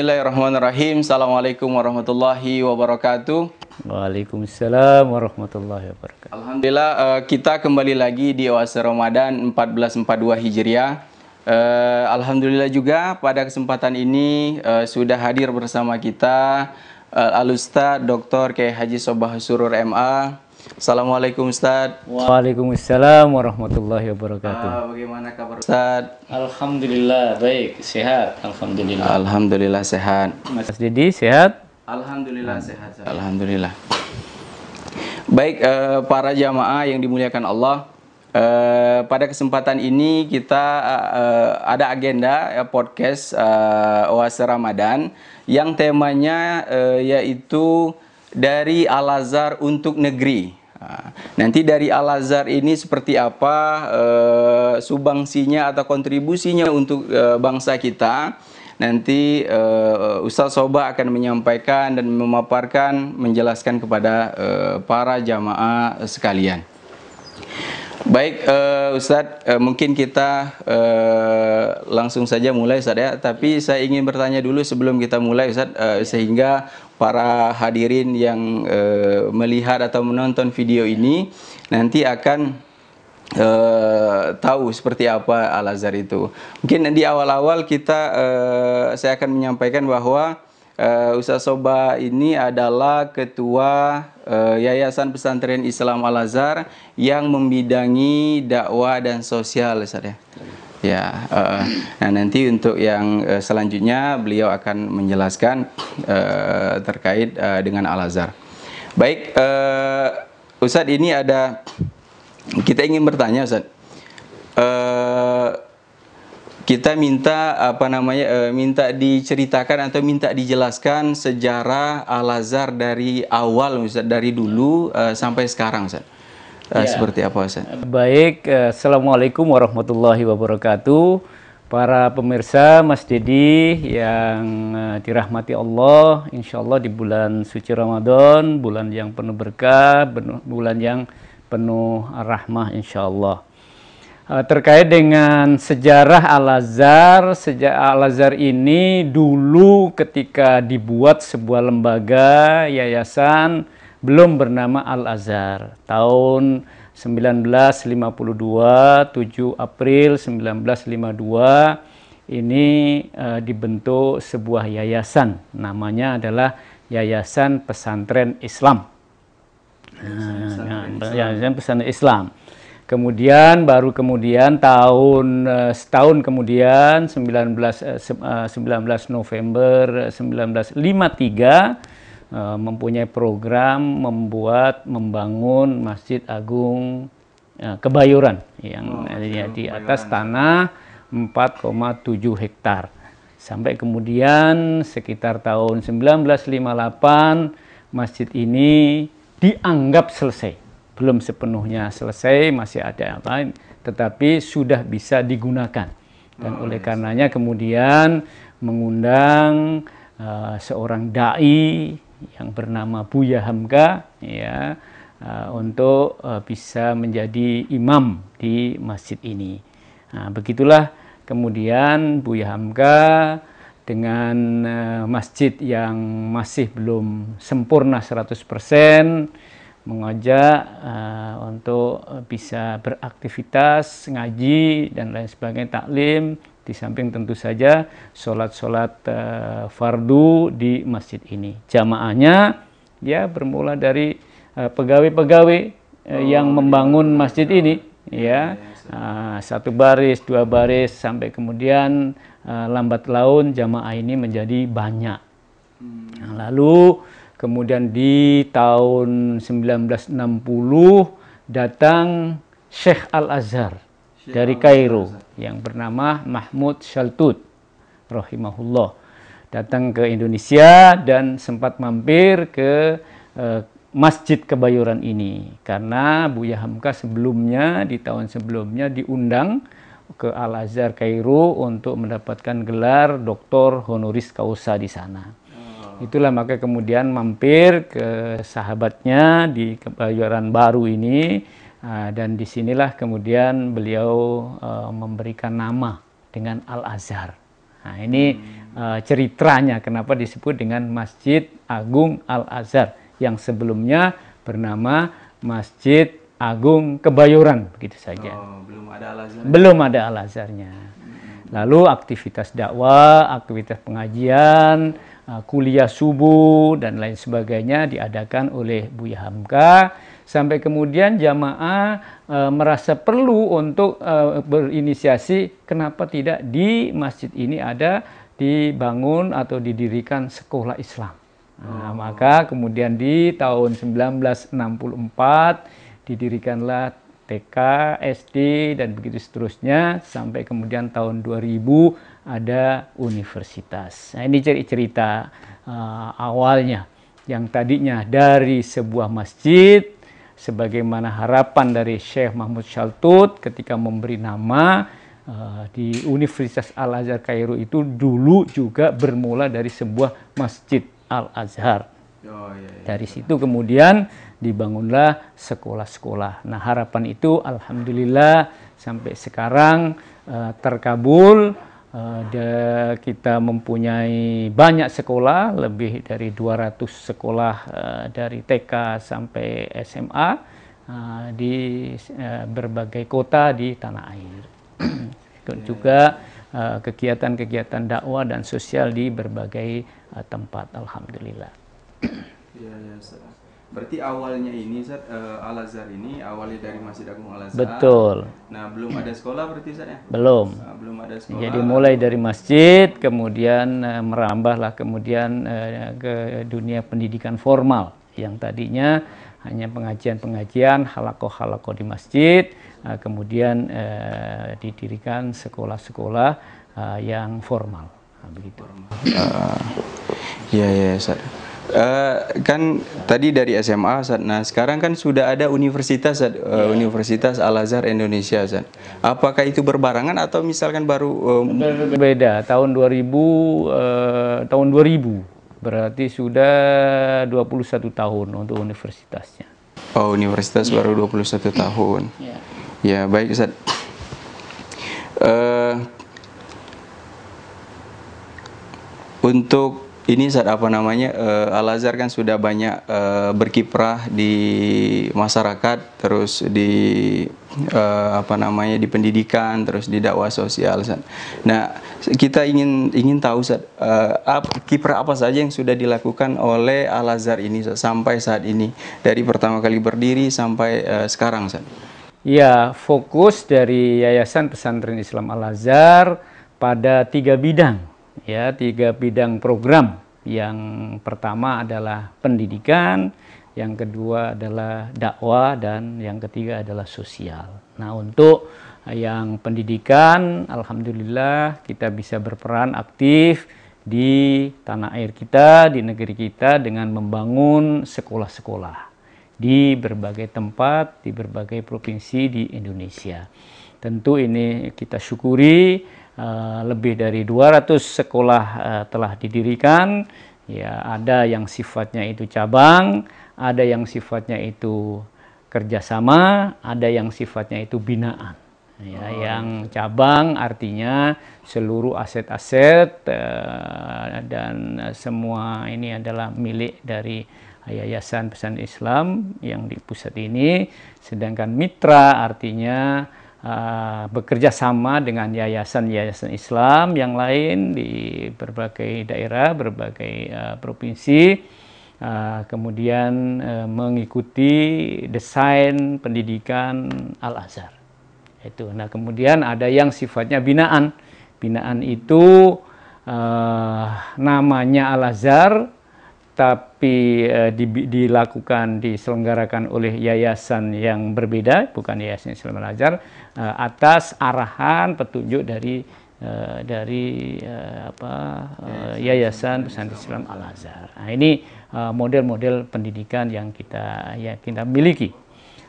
Bismillahirrahmanirrahim. Assalamualaikum warahmatullahi wabarakatuh. Waalaikumsalam warahmatullahi wabarakatuh. Alhamdulillah uh, kita kembali lagi di Oase Ramadan 1442 Hijriah. Uh, Alhamdulillah juga pada kesempatan ini uh, sudah hadir bersama kita uh, Al Ustaz Dr. Kiai Haji Sobah Surur MA Assalamualaikum Ustaz. Waalaikumsalam warahmatullahi wabarakatuh. Uh, bagaimana kabar Ustaz? Alhamdulillah baik, sehat. Alhamdulillah. Alhamdulillah sehat. Mas Didi sehat? Alhamdulillah sehat. Ustaz. Alhamdulillah. Baik uh, para jamaah yang dimuliakan Allah. Uh, pada kesempatan ini kita uh, ada agenda ya, podcast uh, Oase Ramadan yang temanya uh, yaitu dari Al-Azhar untuk negeri. Nanti dari Al-Azhar ini seperti apa e, subangsinya atau kontribusinya untuk e, bangsa kita. Nanti e, Ustaz Soba akan menyampaikan dan memaparkan, menjelaskan kepada e, para jamaah sekalian. Baik uh, Ustadz, uh, mungkin kita uh, langsung saja mulai Ustadz ya. Tapi saya ingin bertanya dulu sebelum kita mulai Ustadz, uh, sehingga para hadirin yang uh, melihat atau menonton video ini nanti akan uh, tahu seperti apa Al Azhar itu. Mungkin di awal-awal kita uh, saya akan menyampaikan bahwa uh, Ustaz Soba ini adalah ketua uh, Yayasan Pesantren Islam Al Azhar yang membidangi dakwah dan sosial Ustaz ya. Ya, uh, nah nanti untuk yang uh, selanjutnya beliau akan menjelaskan uh, terkait uh, dengan Al Azhar. Baik, uh, Ustadz ini ada kita ingin bertanya Ustadz. Uh, kita minta apa namanya uh, minta diceritakan atau minta dijelaskan sejarah Al Azhar dari awal Ustaz dari dulu uh, sampai sekarang Ustaz. Uh, ya. Seperti apa Ustaz? Baik, Assalamualaikum warahmatullahi wabarakatuh. Para pemirsa Mas Dedi yang dirahmati Allah, insya Allah di bulan suci Ramadan, bulan yang penuh berkah, bulan yang penuh rahmah insya Allah. Eh, terkait dengan sejarah Al-Azhar. Sejarah Al-Azhar ini dulu ketika dibuat sebuah lembaga yayasan belum bernama Al-Azhar. Tahun 1952, 7 April 1952 ini uh, dibentuk sebuah yayasan. Namanya adalah Yayasan Pesantren Islam. Nah, Yayasan Pesantren Islam. Kemudian baru kemudian tahun uh, setahun kemudian 19 uh, 19 November 1953 uh, mempunyai program membuat membangun Masjid Agung Kebayuran yang oh, ya, di atas tanah 4,7 hektar. Sampai kemudian sekitar tahun 1958 masjid ini dianggap selesai belum sepenuhnya selesai, masih ada yang lain, tetapi sudah bisa digunakan. Dan oh, oleh yes. karenanya kemudian mengundang uh, seorang dai yang bernama Buya Hamka ya uh, untuk uh, bisa menjadi imam di masjid ini. Nah, begitulah kemudian Buya Hamka dengan uh, masjid yang masih belum sempurna 100% mengajak uh, untuk bisa beraktivitas, ngaji dan lain sebagainya, taklim, di samping tentu saja sholat-sholat uh, fardu di masjid ini. Jamaahnya ya bermula dari eh, pegawai-pegawai uh, oh, yang membangun masjid ini, ya uh, satu baris, dua baris, sampai kemudian uh, lambat laun jamaah ini menjadi banyak. Hmm. Nah, lalu Kemudian di tahun 1960 datang Syekh Al-Azhar dari Kairo yang bernama Mahmud Shaltut rahimahullah. Datang ke Indonesia dan sempat mampir ke uh, Masjid Kebayoran ini. Karena Buya Hamka sebelumnya di tahun sebelumnya diundang ke Al Azhar Kairo untuk mendapatkan gelar doktor honoris causa di sana. Itulah maka kemudian mampir ke sahabatnya di kebayoran baru ini uh, dan di sinilah kemudian beliau uh, memberikan nama dengan Al Azhar. Nah ini hmm. uh, ceritanya kenapa disebut dengan Masjid Agung Al Azhar yang sebelumnya bernama Masjid Agung Kebayoran begitu saja. Oh, belum ada Al Azhar. Belum ada Al Azharnya. Lalu aktivitas dakwah, aktivitas pengajian, kuliah subuh dan lain sebagainya diadakan oleh Buya Hamka. Sampai kemudian jamaah uh, merasa perlu untuk uh, berinisiasi kenapa tidak di masjid ini ada dibangun atau didirikan sekolah Islam. Nah, maka kemudian di tahun 1964 didirikanlah TK, SD dan begitu seterusnya. Sampai kemudian tahun 2000 ada universitas. Nah, ini cerita uh, awalnya yang tadinya dari sebuah masjid sebagaimana harapan dari Syekh Mahmud Shaltut ketika memberi nama uh, di Universitas Al Azhar Kairo itu dulu juga bermula dari sebuah masjid Al Azhar. Oh, iya, iya. Dari situ kemudian dibangunlah sekolah-sekolah. Nah harapan itu alhamdulillah sampai sekarang uh, terkabul. Uh, kita mempunyai banyak sekolah, lebih dari 200 sekolah uh, dari TK sampai SMA uh, di uh, berbagai kota di tanah air. juga kegiatan-kegiatan uh, dakwah dan sosial di berbagai uh, tempat, alhamdulillah. Ya, ya, Berarti awalnya ini Ustaz, uh, Al Azhar ini awalnya dari Masjid Agung Al Azhar. Betul. Nah, belum ada sekolah berarti Ustaz ya? Belum. Nah, belum ada sekolah. Jadi mulai dari masjid kemudian uh, merambahlah kemudian uh, ke dunia pendidikan formal yang tadinya hanya pengajian-pengajian halakoh-halakoh di masjid, uh, kemudian uh, didirikan sekolah-sekolah uh, yang formal. Nah, begitu. Uh, ya ya Ustaz. Uh, kan tadi dari SMA, Ustaz. Nah, sekarang kan sudah ada universitas, Ustaz. Uh, yeah. Universitas Al Azhar Indonesia, Ustaz. Apakah itu berbarangan atau misalkan baru um... beda tahun 2000 uh, tahun 2000 berarti sudah 21 tahun untuk universitasnya. Oh, universitas yeah. baru 21 tahun. Yeah. Ya, baik, Ustaz. Uh, untuk ini saat apa namanya uh, Al Azhar kan sudah banyak uh, berkiprah di masyarakat terus di uh, apa namanya di pendidikan terus di dakwah sosial Ustaz. Nah, kita ingin ingin tahu Ustaz uh, kiprah apa saja yang sudah dilakukan oleh Al Azhar ini Ustaz, sampai saat ini dari pertama kali berdiri sampai uh, sekarang Ustaz. Ya, fokus dari Yayasan Pesantren Islam Al Azhar pada tiga bidang ya tiga bidang program. Yang pertama adalah pendidikan, yang kedua adalah dakwah dan yang ketiga adalah sosial. Nah, untuk yang pendidikan alhamdulillah kita bisa berperan aktif di tanah air kita, di negeri kita dengan membangun sekolah-sekolah di berbagai tempat, di berbagai provinsi di Indonesia. Tentu ini kita syukuri Eh, lebih dari 200 sekolah uh, telah didirikan. Ya, ada yang sifatnya itu cabang, ada yang sifatnya itu kerjasama, ada yang sifatnya itu binaan. Ya, oh. yang cabang artinya seluruh aset-aset uh, dan semua ini adalah milik dari Yayasan Pesan Islam yang di pusat ini. Sedangkan mitra artinya uh, bekerja sama dengan yayasan-yayasan Islam yang lain di berbagai daerah, berbagai uh, provinsi, uh, kemudian uh, mengikuti desain pendidikan Al Azhar. Itu. Nah, kemudian ada yang sifatnya binaan. Binaan itu uh, namanya Al Azhar tapi uh, di, dilakukan diselenggarakan oleh yayasan yang berbeda bukan yayasan Islam Azhar uh, atas arahan petunjuk dari uh, dari uh, apa uh, yayasan pesantren Islam Al Azhar. Nah, ini model-model uh, pendidikan yang kita yang kita miliki.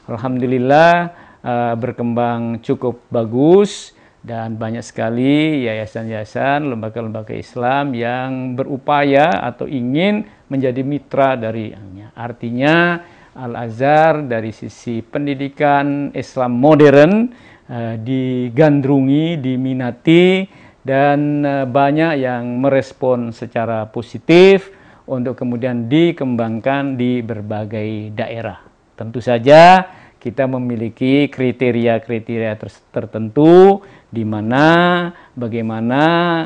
Alhamdulillah uh, berkembang cukup bagus dan banyak sekali yayasan-yayasan, lembaga-lembaga Islam yang berupaya atau ingin menjadi mitra dari artinya Al-Azhar dari sisi pendidikan Islam modern uh, digandrungi, diminati dan uh, banyak yang merespon secara positif untuk kemudian dikembangkan di berbagai daerah. Tentu saja kita memiliki kriteria-kriteria tertentu di mana bagaimana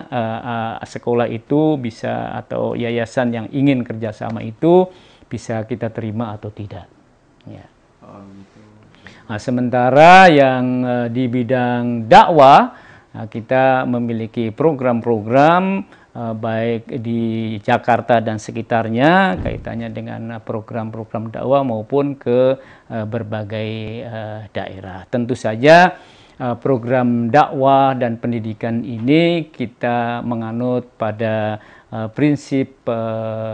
uh, uh, sekolah itu bisa atau yayasan yang ingin kerjasama itu bisa kita terima atau tidak. Ya. Nah, sementara yang uh, di bidang dakwah uh, kita memiliki program-program baik di Jakarta dan sekitarnya kaitannya dengan program-program dakwah maupun ke uh, berbagai uh, daerah. Tentu saja program dakwah dan pendidikan ini kita menganut pada prinsip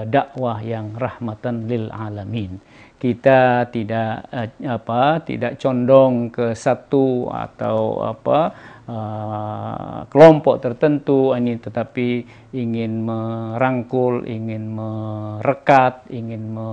dakwah yang rahmatan lil alamin kita tidak uh, apa tidak condong ke satu atau apa uh, kelompok tertentu ini tetapi ingin merangkul ingin merekat ingin me,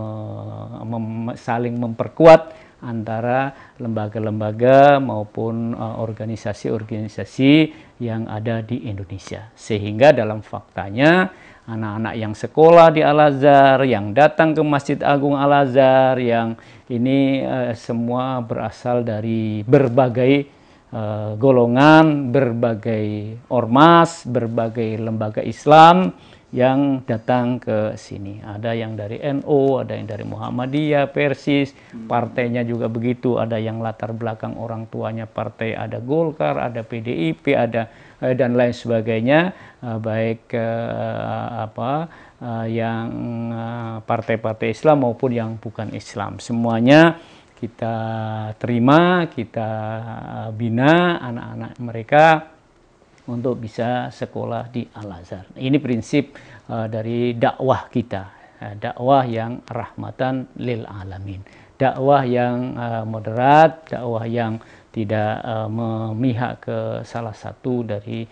mem, saling memperkuat antara lembaga-lembaga maupun organisasi-organisasi uh, yang ada di Indonesia. Sehingga dalam faktanya anak-anak yang sekolah di Al-Azhar, yang datang ke Masjid Agung Al-Azhar, yang ini uh, semua berasal dari berbagai uh, golongan, berbagai ormas, berbagai lembaga Islam yang datang ke sini. Ada yang dari NU, ada yang dari Muhammadiyah, Persis, partainya juga begitu. Ada yang latar belakang orang tuanya partai ada Golkar, ada PDIP, ada dan lain sebagainya, eh, baik eh, apa yang partai-partai Islam maupun yang bukan Islam. Semuanya kita terima, kita bina anak-anak mereka untuk bisa sekolah di Al-Azhar. Ini prinsip dari dakwah kita, dakwah yang rahmatan lil alamin. Dakwah yang uh, moderat, dakwah yang tidak uh, memihak ke salah satu dari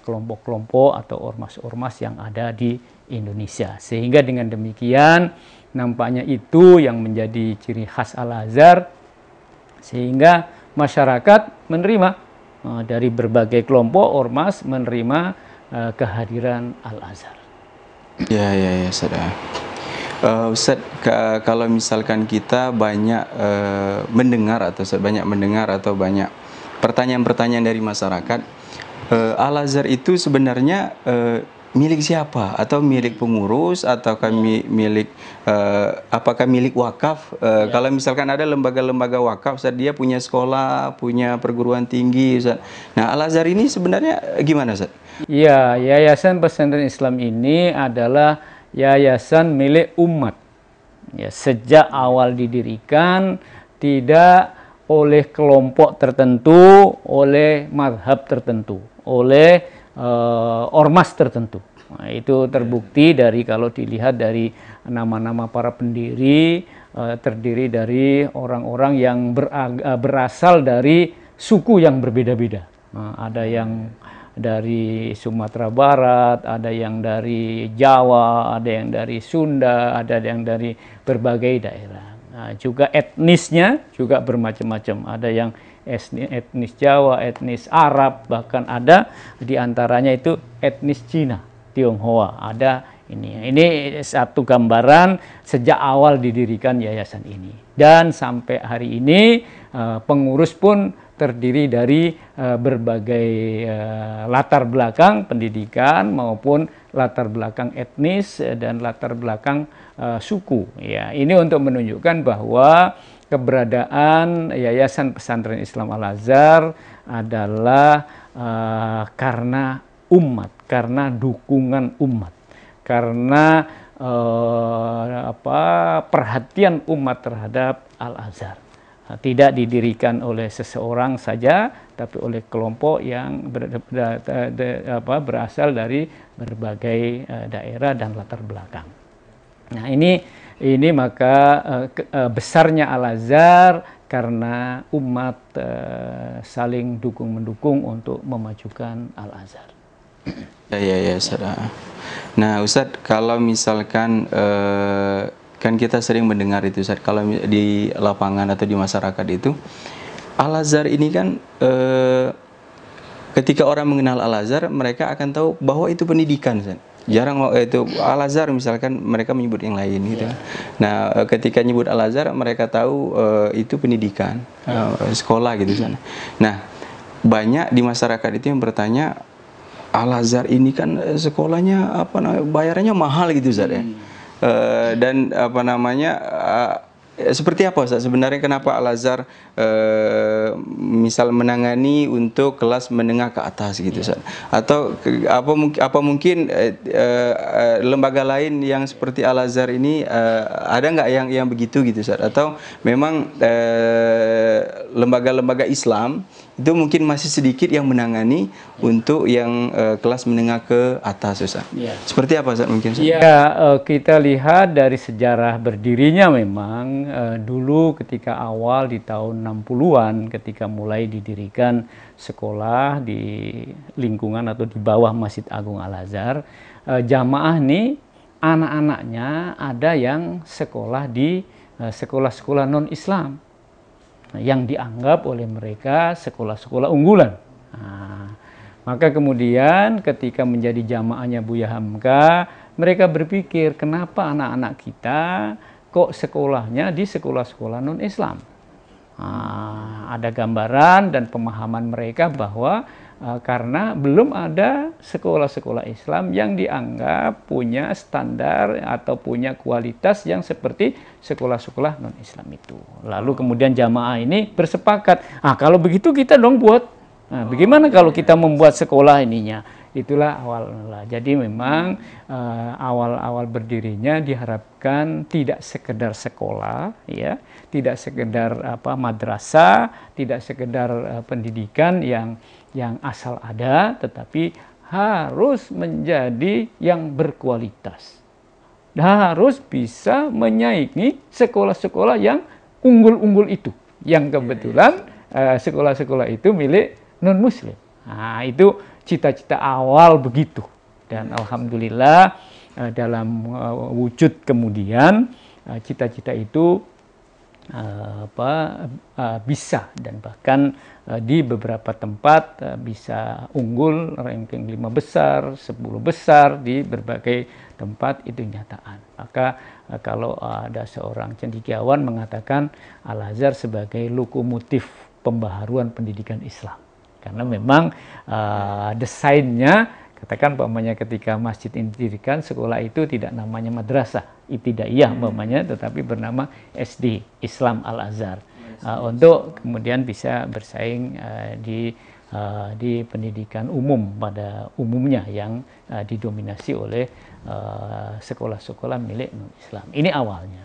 kelompok-kelompok uh, atau ormas-ormas yang ada di Indonesia. Sehingga dengan demikian nampaknya itu yang menjadi ciri khas Al-Azhar sehingga masyarakat menerima Eh, dari berbagai kelompok ormas menerima uh, kehadiran Al Azhar. Ya ya ya saudara. Uh, Ustaz, kalau misalkan kita banyak uh, mendengar atau banyak mendengar atau banyak pertanyaan-pertanyaan dari masyarakat, uh, Al Azhar itu sebenarnya uh, milik siapa atau milik pengurus atau kami milik uh, apakah milik wakaf uh, ya. kalau misalkan ada lembaga-lembaga wakaf Ustaz, dia punya sekolah punya perguruan tinggi Ustaz. nah Al Azhar ini sebenarnya gimana Ustaz? Iya yayasan pesantren Islam ini adalah yayasan milik umat ya sejak awal didirikan tidak oleh kelompok tertentu oleh madhab tertentu oleh uh, ormas tertentu. Nah, itu terbukti dari kalau dilihat dari nama-nama para pendiri uh, terdiri dari orang-orang yang uh, berasal dari suku yang berbeda-beda. Nah, ada yang dari Sumatera Barat, ada yang dari Jawa, ada yang dari Sunda, ada yang dari berbagai daerah. Nah, juga etnisnya juga bermacam-macam. Ada yang etnis Jawa, etnis Arab, bahkan ada di antaranya itu etnis Cina, Tionghoa. Ada ini. Ini satu gambaran sejak awal didirikan yayasan ini. Dan sampai hari ini eh, pengurus pun terdiri dari uh, berbagai uh, latar belakang pendidikan maupun latar belakang etnis dan latar belakang uh, suku ya ini untuk menunjukkan bahwa keberadaan Yayasan Pesantren Islam Al Azhar adalah uh, karena umat, karena dukungan umat, karena uh, apa perhatian umat terhadap Al Azhar. Tidak didirikan oleh seseorang saja, tapi oleh kelompok yang ber, ber, ber, apa, berasal dari berbagai uh, daerah dan latar belakang. Nah ini ini maka uh, ke, uh, besarnya Al Azhar karena umat uh, saling dukung mendukung untuk memajukan Al Azhar. Ya ya ya saudara. Nah Ustadz kalau misalkan uh, kan kita sering mendengar itu Ustadz kalau di lapangan atau di masyarakat itu Al Azhar ini kan uh, ketika orang mengenal Al Azhar, mereka akan tahu bahwa itu pendidikan. Ustaz. Jarang itu Al Azhar misalkan mereka menyebut yang lain gitu. Nah, eh, ketika nyebut Al Azhar mereka tahu eh, itu pendidikan, eh, sekolah gitu Ustaz. Nah, banyak di masyarakat itu yang bertanya Al Azhar ini kan sekolahnya apa namanya bayarannya mahal gitu Ustaz ya. Eh, dan apa namanya eh, seperti apa Ustaz? Sebenarnya kenapa Al Azhar eh, misal menangani untuk kelas menengah ke atas gitu Ustaz? Atau ke- apa mungkin apa mungkin eh, eh, lembaga lain yang seperti Al Azhar ini eh, ada nggak yang yang begitu gitu Ustaz? Atau memang lembaga-lembaga Islam itu mungkin masih sedikit yang menangani untuk yang eh, kelas menengah ke atas Ustaz. Iya. Seperti apa Ustaz mungkin Ustaz? Ya, eh, kita lihat dari sejarah berdirinya memang eh, dulu ketika awal di tahun 60-an ketika mulai didirikan sekolah di lingkungan atau di bawah Masjid Agung Al-Azhar, eh, jamaah nih anak-anaknya ada yang sekolah di sekolah-sekolah non-Islam. Nah, yang dianggap oleh mereka sekolah-sekolah unggulan. Nah, maka kemudian ketika menjadi jamaahnya Buya Hamka, mereka berpikir kenapa anak-anak kita kok sekolahnya di sekolah-sekolah non-Islam. Nah, ada gambaran dan pemahaman mereka bahwa karena belum ada sekolah-sekolah Islam yang dianggap punya standar atau punya kualitas yang seperti sekolah-sekolah non-Islam itu. Lalu kemudian jamaah ini bersepakat, ah kalau begitu kita dong buat. Nah, bagaimana kalau kita membuat sekolah ininya? Itulah awal mula. Jadi memang eh, awal-awal berdirinya diharapkan tidak sekedar sekolah, ya, tidak sekedar apa madrasah, tidak sekedar eh, pendidikan yang yang asal ada, tetapi harus menjadi yang berkualitas. Harus bisa menyaingi sekolah-sekolah yang unggul-unggul itu, yang kebetulan eh, sekolah-sekolah itu milik non Muslim. Nah, itu cita-cita awal begitu. Dan alhamdulillah eh, dalam eh, wujud kemudian cita-cita itu apa eh, bisa dan bahkan eh, di beberapa tempat eh, bisa unggul ranking 5 besar, 10 besar di berbagai tempat itu nyataan. Maka eh, kalau ada seorang cendekiawan mengatakan Al Azhar sebagai lokomotif pembaharuan pendidikan Islam karena memang desainnya katakan umpamanya ketika masjid ini didirikan sekolah itu tidak namanya madrasah ibtidaiyah umpamanya tetapi bernama SD Islam Al Azhar uh, untuk kemudian bisa bersaing uh, di uh, di pendidikan umum pada umumnya yang uh, didominasi oleh uh, sekolah-sekolah milik non Islam ini awalnya.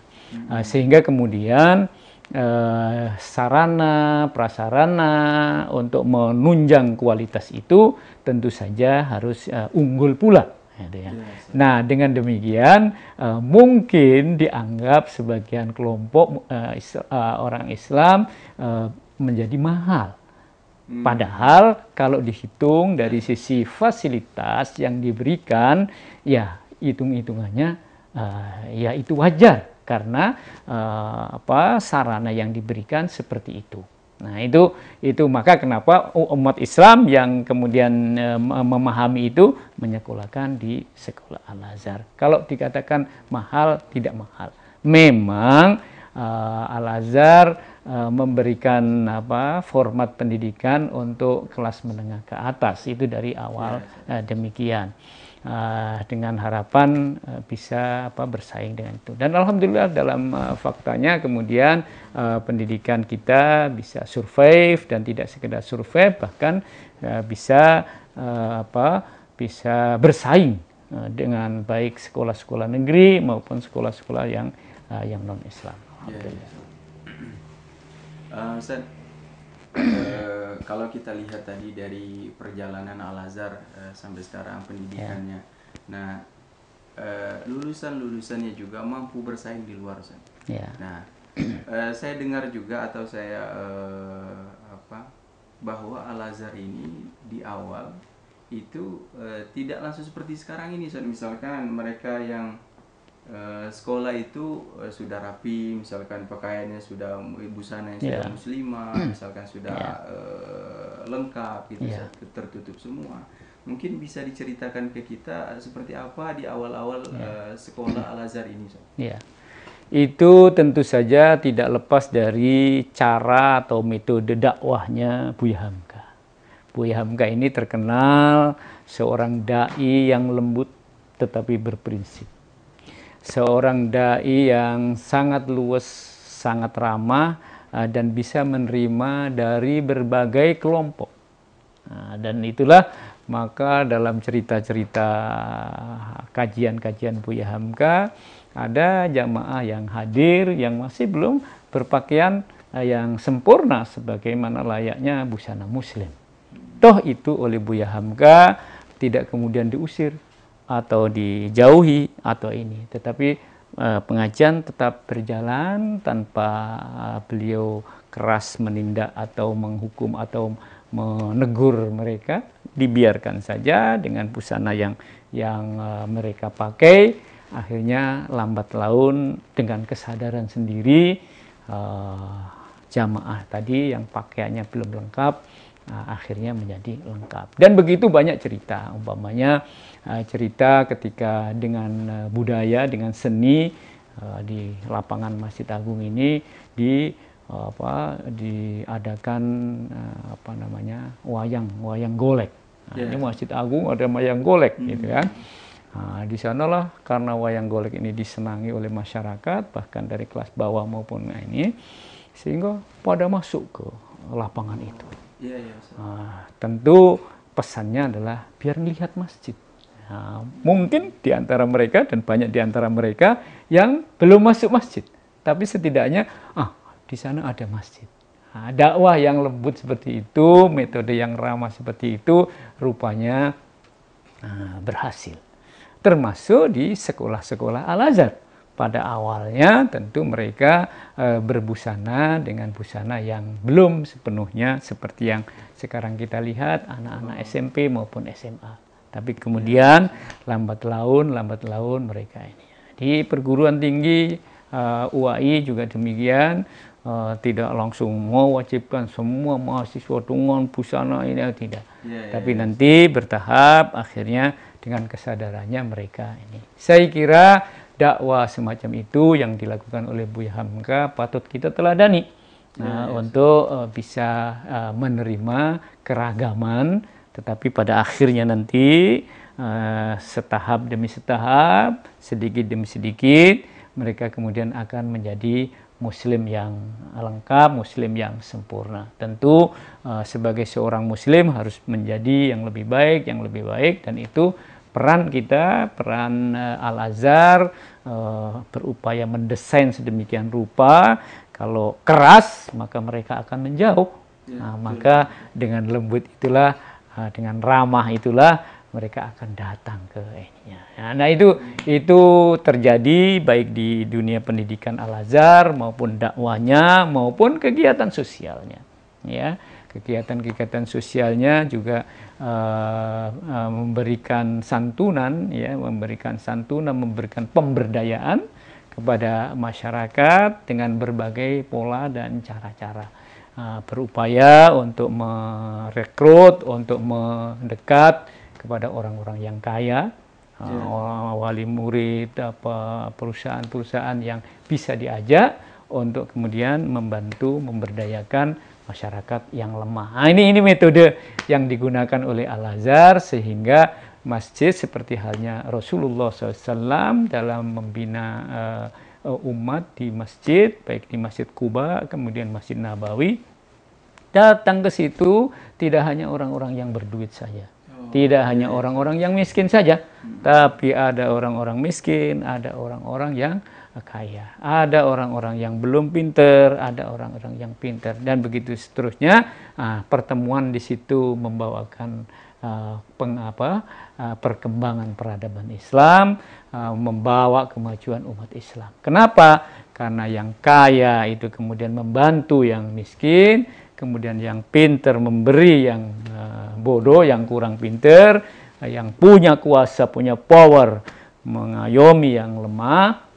Uh, sehingga kemudian eh, sarana prasarana untuk menunjang kualitas itu tentu saja harus eh, unggul pula gitu ya. Nah, dengan demikian eh, mungkin dianggap sebagian kelompok eh, is- eh, orang Islam eh, menjadi mahal. Padahal kalau dihitung dari sisi fasilitas yang diberikan, ya hitung-hitungannya eh, ya itu wajar karena eh, apa sarana yang diberikan seperti itu. Nah itu itu maka kenapa umat Islam yang kemudian mem- memahami itu menyekolahkan di sekolah Al Azhar. Kalau dikatakan mahal tidak mahal, memang eh, Al Azhar eh, memberikan apa format pendidikan untuk kelas menengah ke atas itu dari awal eh, demikian Eh, dengan harapan eh, bisa apa bersaing dengan itu dan alhamdulillah dalam eh, faktanya kemudian eh, pendidikan kita bisa survive dan tidak sekedar survive bahkan eh, bisa eh, apa bisa bersaing dengan baik sekolah-sekolah negeri maupun sekolah-sekolah yang eh, yang non Islam. Alhamdulillah. Eh, Ustaz, eh, kalau kita lihat tadi dari perjalanan Al Azhar eh, sampai sekarang pendidikannya, nah eh, lulusan-lulusannya juga mampu bersaing di luar Ustaz. Ya. Nah, eh, saya dengar juga atau saya eh, apa bahwa Al Azhar ini di awal itu eh, tidak langsung seperti sekarang ini Ustaz. misalkan mereka yang eh, sekolah itu eh, sudah rapi misalkan pakaiannya sudah busana yang sudah Ya. muslimah misalkan sudah eh, lengkap gitu Iya. tertutup semua mungkin bisa diceritakan ke kita seperti apa di awal-awal Iya. eh, sekolah Al Azhar ini Sob? Ya. Itu tentu saja tidak lepas dari cara atau metode dakwahnya Buya Hamka. Buya Hamka ini terkenal seorang dai yang lembut tetapi berprinsip. Seorang dai yang sangat luas, sangat ramah eh, dan bisa menerima dari berbagai kelompok. Nah, dan itulah maka dalam cerita-cerita kajian-kajian Buya Hamka ada jamaah yang hadir yang masih belum berpakaian eh, yang sempurna sebagaimana layaknya busana muslim. Toh itu oleh Buya Hamka tidak kemudian diusir atau dijauhi atau ini, tetapi eh, pengajian tetap berjalan tanpa eh, beliau keras menindak atau menghukum atau menegur mereka, dibiarkan saja dengan busana yang yang eh, mereka pakai. Akhirnya lambat laun dengan kesadaran sendiri eh, jamaah tadi yang pakaiannya belum lengkap Nah, akhirnya menjadi lengkap. Dan begitu banyak cerita, umpamanya uh, cerita ketika dengan uh, budaya, dengan seni uh, di lapangan Masjid Agung ini di uh, apa diadakan uh, apa namanya wayang wayang golek. Nah, Yeah. Ini Masjid Agung ada wayang golek, gitu kan. Nah, di sanalah karena wayang golek ini disenangi oleh masyarakat bahkan dari kelas bawah maupun ini sehingga pada masuk ke lapangan itu. Iya. Ustaz. Nah, tentu pesannya adalah biar melihat masjid. Nah, mungkin di antara mereka dan banyak di antara mereka yang belum masuk masjid, tapi setidaknya ah di sana ada masjid. Nah, dakwah yang lembut seperti itu, metode yang ramah seperti itu, rupanya ah, berhasil. Termasuk di sekolah-sekolah Al Azhar. Pada awalnya tentu mereka eh, berbusana dengan busana yang belum sepenuhnya seperti yang sekarang kita lihat anak-anak SMP maupun SMA. Tapi kemudian lambat laun, lambat laun mereka ini. Di perguruan tinggi eh, UAI juga demikian eh, tidak langsung mewajibkan semua mahasiswa dengan busana ini tidak. Iya, iya, Tapi nanti bertahap akhirnya dengan kesadarannya mereka ini. Saya kira dakwah semacam itu yang dilakukan oleh Buya Hamka patut kita teladani. Nah, untuk eh, bisa eh, menerima keragaman tetapi pada akhirnya nanti eh, setahap demi setahap, sedikit demi sedikit mereka kemudian akan menjadi muslim yang lengkap, muslim yang sempurna. Tentu sebagai seorang muslim harus menjadi yang lebih baik, yang lebih baik dan itu peran kita, peran eh, Al-Azhar eh, berupaya mendesain sedemikian rupa kalau keras maka mereka akan menjauh. Nah, maka dengan lembut itulah, eh, dengan ramah itulah mereka akan datang ke ininya. Nah, Nah, itu itu terjadi baik di dunia pendidikan Al Azhar maupun dakwahnya maupun kegiatan sosialnya. Ya, kegiatan-kegiatan sosialnya juga eh, eh, memberikan santunan, ya, memberikan santunan, memberikan pemberdayaan kepada masyarakat dengan berbagai pola dan cara-cara uh, berupaya untuk merekrut, untuk mendekat kepada orang-orang yang kaya, uh, wali murid, apa perusahaan-perusahaan yang bisa diajak untuk kemudian membantu memberdayakan masyarakat yang lemah. Nah, ini ini metode yang digunakan oleh Al Azhar sehingga masjid seperti halnya Rasulullah SAW dalam membina uh, umat di masjid, baik di Masjid Kuba, kemudian Masjid Nabawi, datang ke situ tidak hanya orang-orang yang berduit saja, tidak hanya orang-orang yang miskin saja, tapi ada orang-orang miskin, ada orang-orang yang kaya, ada orang-orang yang belum pinter, ada orang-orang yang pinter, dan begitu seterusnya. Ah, pertemuan di situ membawakan uh, peng, apa, uh, perkembangan peradaban Islam, uh, membawa kemajuan umat Islam. Kenapa? Karena yang kaya itu kemudian membantu yang miskin, kemudian yang pinter memberi yang uh, bodoh, yang kurang pinter, uh, yang punya kuasa, punya power mengayomi yang lemah.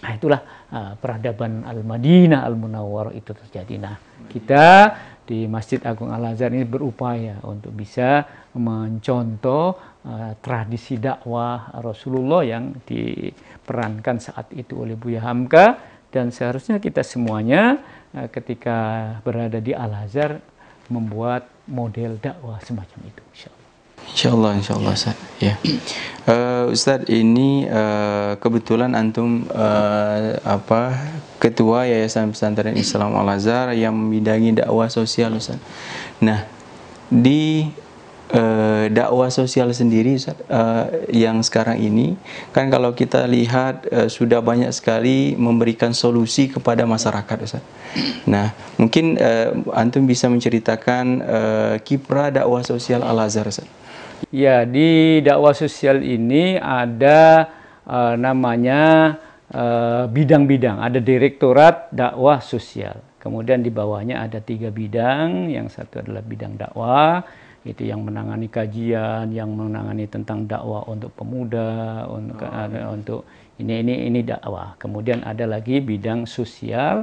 Nah, itulah uh, peradaban Al-Madinah Al-Munawwarah itu terjadi. Nah, kita di Masjid Agung Al Azhar ini berupaya untuk bisa mencontoh uh, tradisi dakwah Rasulullah yang diperankan saat itu oleh Buya Hamka dan seharusnya kita semuanya uh, ketika berada di Al Azhar membuat model dakwah semacam itu insyaallah Insyaallah, insyaallah Ustaz. Ya. Uh, Ustaz, ini uh, kebetulan antum uh, apa ketua Yayasan Pesantren Islam Al Azhar yang membidangi dakwah sosial Ustaz. Nah, di uh, dakwah sosial sendiri Ustaz, uh, yang sekarang ini kan kalau kita lihat uh, sudah banyak sekali memberikan solusi kepada masyarakat Ustaz. Nah, mungkin uh, antum bisa menceritakan uh, kiprah dakwah sosial Al Azhar Ustaz. Ya, di dakwah sosial ini ada uh, namanya eh, bidang-bidang. Uh, ada direktorat dakwah sosial. Kemudian di bawahnya ada tiga bidang. Yang satu adalah bidang dakwah, itu yang menangani kajian, yang menangani tentang dakwah untuk pemuda, untuk, oh, uh, untuk ini ini ini dakwah. Kemudian ada lagi bidang sosial.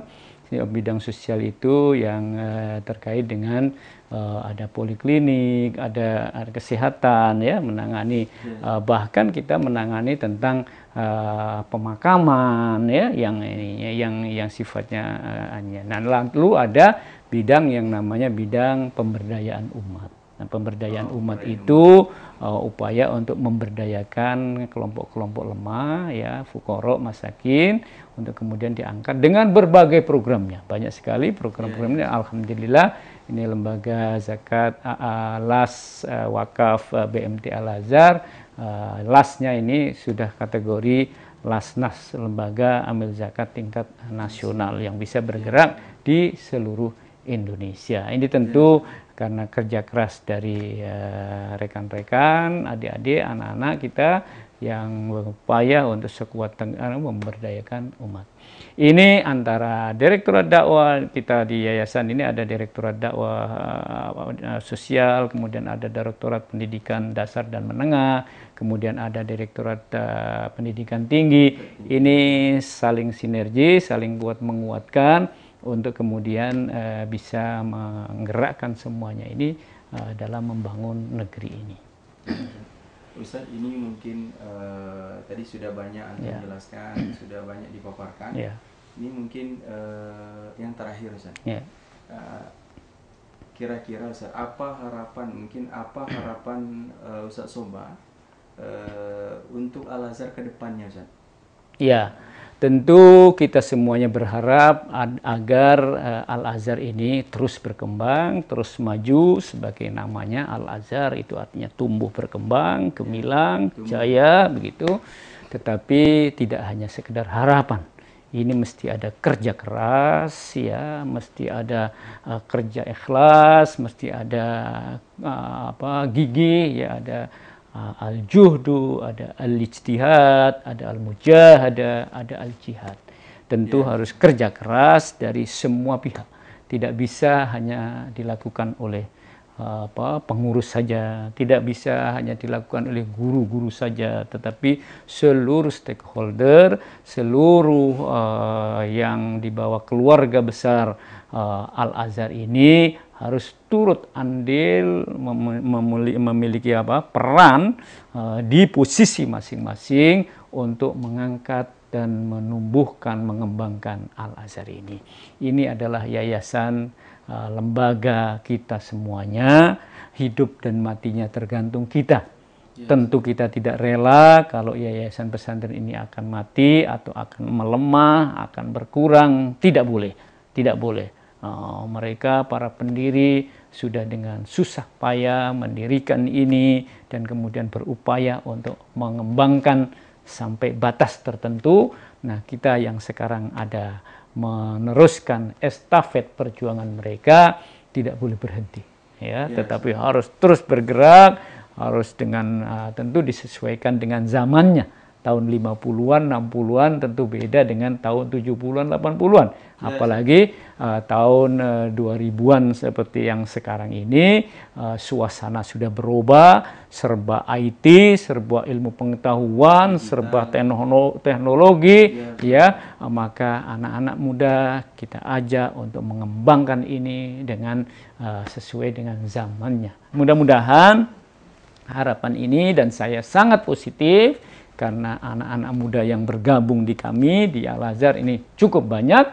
Bidang sosial itu yang uh, terkait dengan uh, ada poliklinik, ada, ada kesehatan ya menangani uh, bahkan kita menangani tentang uh, pemakaman ya yang ini yang yang sifatnya uh, Nah, lalu ada bidang yang namanya bidang pemberdayaan umat. Nah, pemberdayaan oh, umat itu uh, upaya untuk memberdayakan kelompok-kelompok lemah ya, fukoro, masakin untuk kemudian diangkat dengan berbagai programnya. Banyak sekali program-programnya yeah. alhamdulillah ini lembaga zakat AA LAS uh, wakaf uh, BMT Al Azhar. Uh, LASnya ini sudah kategori LASNAS lembaga amil zakat tingkat nasional yang bisa bergerak di seluruh Indonesia. Ini tentu karena kerja keras dari eh, rekan-rekan, adik-adik, anak-anak kita yang berupaya untuk sekuat tenaga memberdayakan umat. Ini antara direktorat dakwah kita di yayasan ini ada direktorat dakwah uh, sosial, kemudian ada direktorat pendidikan dasar dan menengah, kemudian ada direktorat uh, pendidikan tinggi. Ini saling sinergi, saling buat menguatkan untuk kemudian uh, bisa menggerakkan semuanya ini uh, dalam membangun negeri ini. Ustaz ini mungkin uh, tadi sudah banyak anda yeah. jelaskan, sudah banyak dipaparkan. Yeah. Ini mungkin uh, yang terakhir Ustaz. Yeah. Uh, kira-kira Ustaz, apa harapan mungkin apa harapan uh, Ustaz Soba uh, untuk Al Azhar ke depannya Ustaz? Ya. Tentu kita semuanya berharap agar uh, Al-Azhar ini terus berkembang, terus maju sebagai namanya Al-Azhar itu artinya tumbuh berkembang, gemilang, jaya begitu. Tetapi tidak hanya sekedar harapan. Ini mesti ada kerja keras ya, mesti ada uh, kerja ikhlas, mesti ada uh, apa gigi ya, ada al-juhdu, ada al-ijtihad, ada al-mujahadah, ada al-jihad. Tentu yeah. harus kerja keras dari semua pihak. Tidak bisa hanya dilakukan oleh apa pengurus saja, tidak bisa hanya dilakukan oleh guru-guru saja, tetapi seluruh stakeholder, seluruh uh, yang dibawa keluarga besar uh, Al Azhar ini harus turut andil memiliki apa peran uh, di posisi masing-masing untuk mengangkat dan menumbuhkan mengembangkan Al Azhar ini. Ini adalah yayasan uh, lembaga kita semuanya hidup dan matinya tergantung kita. Yes. Tentu kita tidak rela kalau yayasan pesantren ini akan mati atau akan melemah, akan berkurang, tidak boleh. Tidak boleh mereka para pendiri sudah dengan susah payah mendirikan ini dan kemudian berupaya untuk mengembangkan sampai batas tertentu. Nah, kita yang sekarang ada meneruskan estafet perjuangan mereka tidak boleh berhenti ya, yes. tetapi harus terus bergerak, harus dengan uh, tentu disesuaikan dengan zamannya tahun 50-an, 60-an tentu beda dengan tahun 70-an, 80-an. Apalagi uh, tahun uh, 2000-an seperti yang sekarang ini uh, suasana sudah berubah, serba IT, serba ilmu pengetahuan, serba teknologi ya, uh, maka anak-anak muda kita ajak untuk mengembangkan ini dengan uh, sesuai dengan zamannya. Mudah-mudahan harapan ini dan saya sangat positif karena anak-anak muda yang bergabung di kami di Al Azhar ini cukup banyak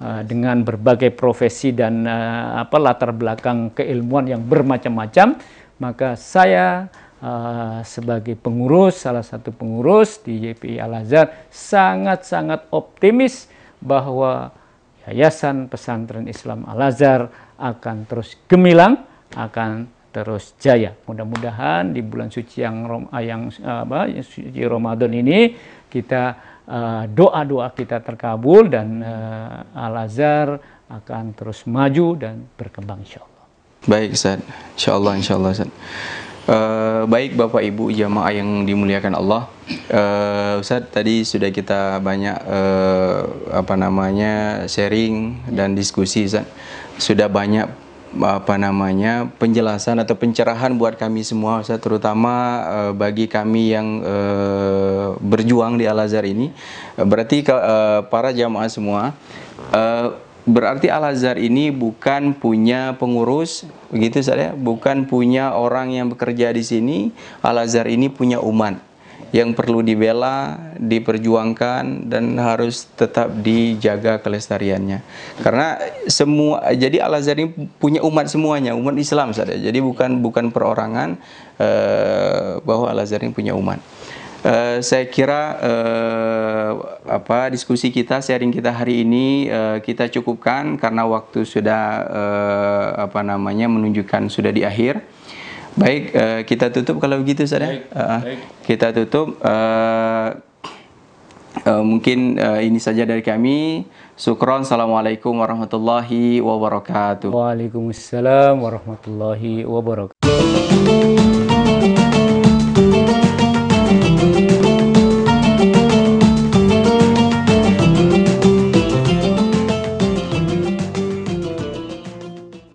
uh, dengan berbagai profesi dan uh, apa latar belakang keilmuan yang bermacam-macam. Maka saya uh, sebagai pengurus salah satu pengurus di YPI Al Azhar sangat-sangat optimis bahwa Yayasan Pesantren Islam Al Azhar akan terus gemilang akan terus jaya. Mudah-mudahan di bulan suci yang ah, yang apa suci Ramadan ini kita uh, doa-doa kita terkabul dan uh, Al Azhar akan terus maju dan berkembang insyaallah. Baik Ustaz, insyaallah insyaallah Ustaz. Uh, baik Bapak Ibu jamaah yang dimuliakan Allah. Uh, Ustaz tadi sudah kita banyak uh, apa namanya sharing dan diskusi Ustaz. Sudah banyak apa namanya penjelasan atau pencerahan buat kami semua Ustaz terutama uh, bagi kami yang uh, berjuang di Al Azhar ini. Berarti uh, para jamaah semua uh, berarti Al Azhar ini bukan punya pengurus begitu saya bukan punya orang yang bekerja di sini. Al Azhar ini punya umat yang perlu dibela, diperjuangkan dan harus tetap dijaga kelestariannya. Karena semua jadi Al Azhar ini punya umat semuanya, umat Islam saja. Jadi bukan bukan perorangan uh, bahwa Al Azhar ini punya umat. Uh, saya kira uh, apa diskusi kita sharing kita hari ini uh, kita cukupkan karena waktu sudah uh, apa namanya menunjukkan sudah di akhir. Baik, uh, kita tutup kalau begitu saudara. Baik, uh, baik. Kita tutup. Uh, uh, mungkin uh, ini saja dari kami. Syukron. Assalamualaikum warahmatullahi wabarakatuh. Waalaikumsalam warahmatullahi wabarakatuh.